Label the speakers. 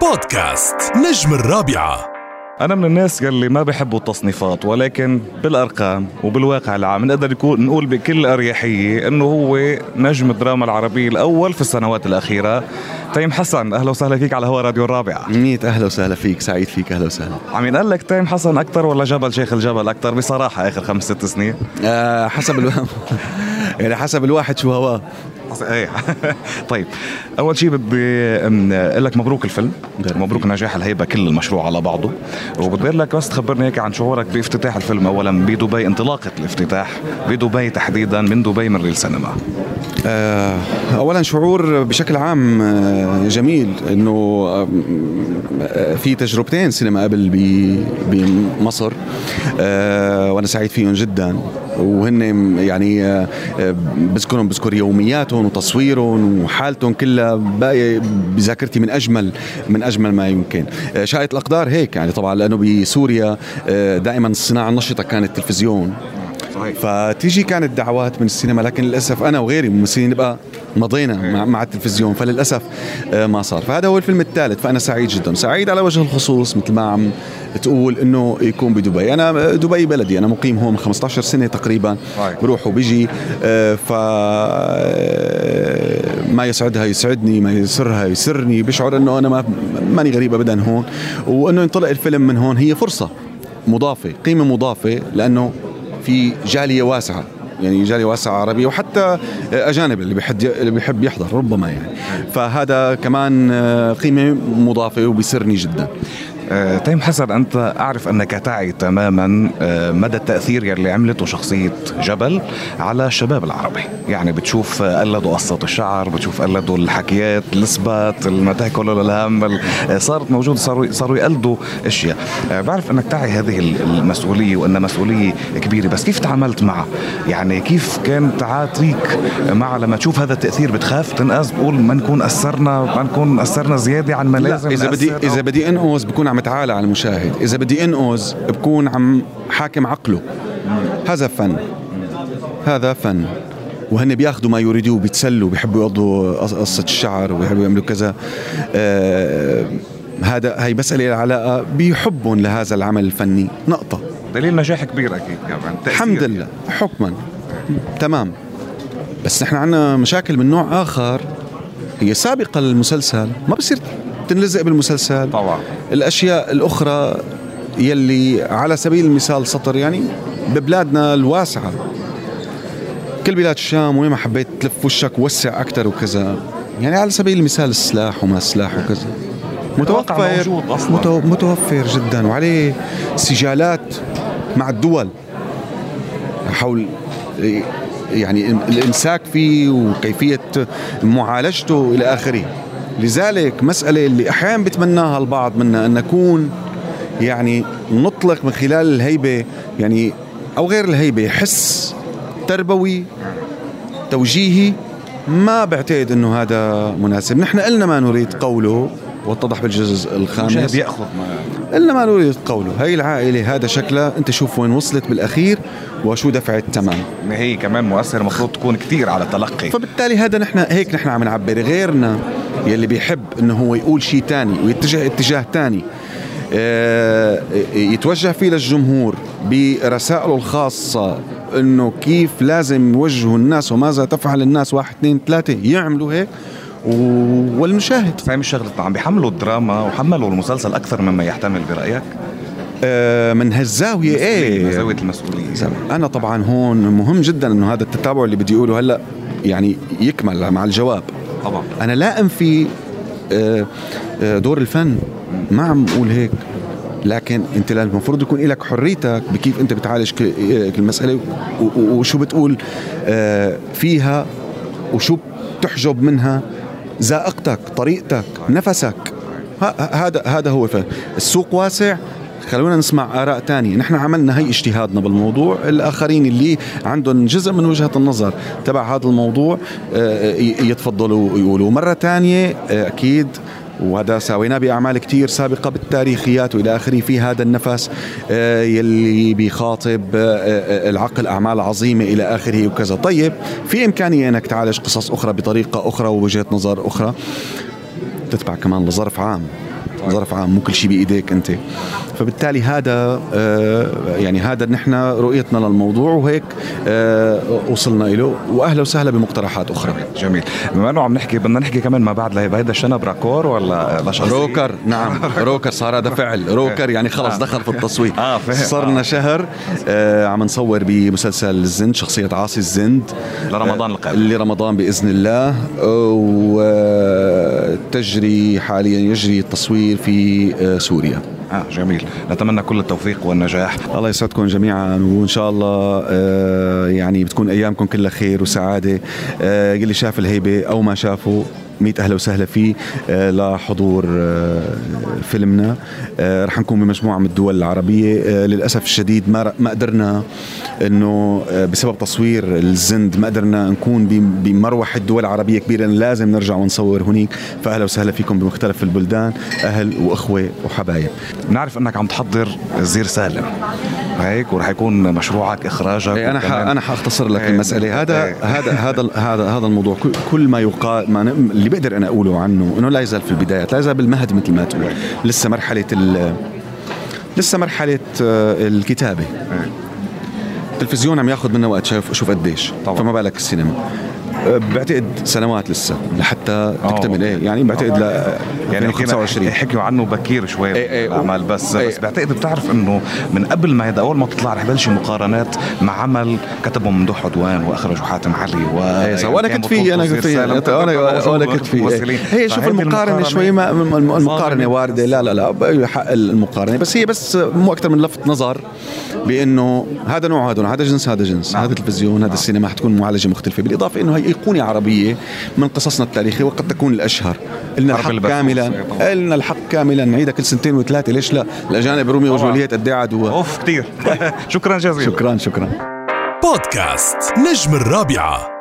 Speaker 1: بودكاست نجم الرابعة.
Speaker 2: أنا من الناس يلي ما بحبوا التصنيفات ولكن بالأرقام وبالواقع العام نقدر يكون نقول بكل أريحية إنه هو نجم الدراما العربية الأول في السنوات الأخيرة. تيم حسن أهلا وسهلا فيك على هوا راديو الرابعة.
Speaker 3: ميت أهلا وسهلا فيك سعيد فيك أهلا وسهلا.
Speaker 2: عم ينقال لك تيم حسن أكثر ولا جبل شيخ الجبل أكثر؟ بصراحة آخر خمس ست سنين.
Speaker 3: آه حسب ألو... يعني حسب الواحد شو هواه.
Speaker 2: إيه. طيب. أول شيء أقول لك مبروك الفيلم.
Speaker 3: مبارك
Speaker 2: مبروك نجاح الهيبة كل المشروع على بعضه. وبدي لك بس تخبرني هيك عن شعورك بافتتاح الفيلم. اولا بدبي انطلاقة الافتتاح. بدبي تحديدا من دبي من ريل سينما.
Speaker 3: آه اولا شعور بشكل عام آه، جميل. إنه آه، في تجربتين سينما قبل بمصر. وأنا سعيد فيهم جدا. وهن يعني آه، آه، بذكرهم بذكر يومياتهم وتصويرهم وحالتهم كلها باقي بذاكرتي من أجمل من أجمل ما يمكن. آه، شاءت الأقدار هيك يعني. طبعا لأنه بسوريا دائما الصناعه النشطة كانت التلفزيون.
Speaker 2: صحيح.
Speaker 3: فتيجي كانت دعوات من السينما لكن للأسف أنا وغيري ممثلين نبقى مضينا مع, مع التلفزيون فللأسف آه، ما صار. فهذا هو الفيلم الثالث فأنا سعيد جدا. سعيد على وجه الخصوص مثل ما عم تقول إنه يكون بدبي. أنا دبي بلدي. أنا مقيم هون من 15 سنة تقريبا. بروح وبيجي آه، ف آه، ما يسعدها يسعدني ما يسرها يسرني. بشعر إنه أنا ما ماني غريب ابدا هون. وإنه ينطلق الفيلم من هون. هي فرصة مضافة قيمة مضافة لأنه في جالية واسعة. يعني جاليه واسعه عربيه وحتى أجانب اللي بيحب اللي بيحب يحضر ربما يعني. فهذا كمان قيمة مضافة وبيسرني جدا.
Speaker 2: تيم حسن أنت أعرف أنك تعي تماما آه، مدى التأثير يلي عملته شخصية جبل على الشباب العربي. يعني بتشوف آه، قلدوا قصة الشعر بتشوف قلدوا الحكيات الإثبات ما تاكلوا للهم ال- آه، صارت موجودة صاروا صاروا يقلدوا أشياء. آه، بعرف أنك تعي هذه ال- المسؤولية وأنها مسؤولية كبيرة. بس كيف تعاملت معها يعني كيف كان تعاطيك مع لما تشوف هذا التأثير بتخاف تنقذ بقول ما نكون أثرنا ما نكون أثرنا زيادة عن ما
Speaker 3: لا
Speaker 2: لازم
Speaker 3: إذا بدي إذا بدي انقذ بكون عم اتعالى على المشاهد. إذا بدي أنقذ بكون عم حاكم عقله. هذا فن. هذا فن. وهن بياخذوا ما يريدوه بيتسلوا بيحبوا يقضوا قص- قصة الشعر وبيحبوا يعملوا كذا. آه هذا هي مسألة علاقة بحبهم لهذا العمل الفني. نقطة.
Speaker 2: دليل نجاح كبير أكيد كمان. تأثير.
Speaker 3: الحمد لله. حكما. تمام. بس نحن عندنا مشاكل من نوع آخر. هي سابقة للمسلسل ما بصير تنلزق بالمسلسل.
Speaker 2: طبعا.
Speaker 3: الأشياء الأخرى يلي على سبيل المثال سطر يعني ببلادنا الواسعة. كل بلاد الشام وين ما حبيت تلف وشك وسع أكثر وكذا. يعني على سبيل المثال السلاح وما السلاح وكذا.
Speaker 2: الواقع موجود أصلاً.
Speaker 3: متو- متوفر جدا وعليه سجالات مع الدول. حول يعني الإمساك فيه وكيفية معالجته إلى آخره. لذلك مسألة اللي أحيانا بتمناها البعض منا أن نكون يعني نطلق من خلال الهيبة يعني أو غير الهيبة حس تربوي توجيهي ما بعتقد إنه هذا مناسب. نحن قلنا ما نريد قوله واتضح بالجزء الخامس.
Speaker 2: ياخذ ما
Speaker 3: إلا ما نريد قوله. هي العائلة هذا شكلها. أنت شوف وين وصلت بالأخير وشو دفعت تمام.
Speaker 2: ما هي كمان مؤثر المفروض تكون كثير على التلقي
Speaker 3: فبالتالي هذا نحن هيك نحن عم نعبر. غيرنا يلي بيحب إنه هو يقول شيء تاني ويتجه اتجاه تاني. آه، يتوجه فيه للجمهور برسائله الخاصة إنه كيف لازم يوجهوا الناس وماذا تفعل الناس. واحد اثنين ثلاثة يعملوا هيك والمشاهد.
Speaker 2: مش شغلتنا عم بيحملوا الدراما وحملوا المسلسل أكثر مما يحتمل برأيك؟
Speaker 3: آه، من هالزاوية إيه.
Speaker 2: زاوية المسؤولية.
Speaker 3: أنا طبعا هون مهم جدا إنه هذا التتابع اللي بدي أقوله هلأ يعني يكمل مع الجواب.
Speaker 2: طبعا.
Speaker 3: أنا لا أنفي آه، آه، دور الفن. ما عم أقول هيك. لكن أنت المفروض يكون لك حريتك بكيف أنت بتعالج آه، كل مساله و- و- وشو بتقول فيها وشو بتحجب منها؟ ذائقتك طريقتك نفسك. هذا هذا هو السوق واسع. خلونا نسمع آراء تانية. نحن عملنا هي اجتهادنا بالموضوع الآخرين اللي عندهم جزء من وجهة النظر تبع هذا الموضوع آه، ي- يتفضلوا ويقولوا. مرة تانية آه، أكيد وهذا سويناه بأعمال كتير سابقة بالتاريخيات وإلى آخره في هذا النفس آه، يلي بيخاطب آه، آه، العقل أعمال عظيمة إلى آخره وكذا. طيب في إمكانية إنك تعالج قصص أخرى بطريقة أخرى ووجهة نظر أخرى؟ تتبع كمان لظرف عام. ظرف عام مو كل شيء بإيديك أنت. فبالتالي هذا آه، يعني هذا نحن رؤيتنا للموضوع وهيك آه، وصلنا له واهلا وسهلا بمقترحات أخرى.
Speaker 2: جميل. بما إنه عم نحكي بدنا نحكي كمان ما بعد هيدا الشنب راكور ولا؟
Speaker 3: روكر نعم. روكر صار هذا فعل. روكر يعني خلص
Speaker 2: آه.
Speaker 3: دخل في التصوير
Speaker 2: آه، فهم.
Speaker 3: صرنا شهر عم نصور بمسلسل الزند شخصية عاصي الزند.
Speaker 2: لرمضان القادم.
Speaker 3: لرمضان بإذن الله. وتجري حاليا يجري التصوير في آه، سوريا.
Speaker 2: آه جميل. نتمنى كل التوفيق والنجاح.
Speaker 3: الله يسعدكم جميعا وإن شاء الله آه، يعني بتكون أيامكم كلها خير وسعادة. آه، اللي شاف الهيبة أو ما شافه ميت أهلا وسهلا فيه آه، لحضور آه، فيلمنا. آه، رح نكون بمجموعة من الدول العربية. للأسف الشديد ما ما قدرنا إنه بسبب تصوير الزند ما قدرنا نكون بم- بمروحه دول عربيه كبيرة. لازم نرجع ونصور هنيك. فأهلا وسهلا فيكم بمختلف البلدان أهل وأخوة وحبايب.
Speaker 2: بنعرف إنك عم تحضر زير سالم. هيك ورح يكون مشروعك إخراجك
Speaker 3: إيه أنا ح... أنا حأختصر لك
Speaker 2: إيه،
Speaker 3: المسألة. هذا
Speaker 2: إيه.
Speaker 3: هذا هذا هذا هذا الموضوع. كل- ما يقال ما. اللي بقدر أنا أقوله عنه إنه لا يزال في البدايات لا يزال بالمهد مثل ما تقول. لسه مرحلة ال... لسه مرحلة آه، الكتابة. التلفزيون عم ياخذ منا وقت شوف شوف قديش.
Speaker 2: طبعاً.
Speaker 3: فما بالك السينما. بعتقد سنوات لسه لحتى تكتمل. إيه يعني بعتقد ل
Speaker 2: يعني
Speaker 3: 25
Speaker 2: حكينا حكيوا عنه بكير شوي
Speaker 3: إيه إيه.
Speaker 2: الاعمال بس
Speaker 3: إيه.
Speaker 2: بس بعتقد بتعرف إنه من قبل ما هيدا أول ما تطلع رح يبلشوا مقارنات مع عمل كتبه ممدوح عدوان وأخرجه حاتم علي و
Speaker 3: إيه
Speaker 2: وأنا
Speaker 3: كنت فيه
Speaker 2: أنا
Speaker 3: كنت فيه. أنا كنت فيه. هي شوف المقارنة شوي ما المقارنة واردة. لا لا لا حق المقارنة. بس هي بس مو أكثر من لفت نظر بأنه هذا نوع هذا هذا جنس هذا جنس. هذا التلفزيون هذا السينما حتكون معالجة مختلفة. بالإضافة إنه هي ايقونه عربية من قصصنا التاريخية وقد تكون الأشهر لنا
Speaker 2: حرب
Speaker 3: الحق. كاملا
Speaker 2: طبعاً.
Speaker 3: لنا الحق كاملا نعيدها كل سنتين وثلاثة ليش لا الأجانب روميو. وجولييت قد إيه عدوها
Speaker 2: أوف كثير شكرا جزيلا
Speaker 3: شكرا شكرا
Speaker 1: بودكاست نجم الرابعة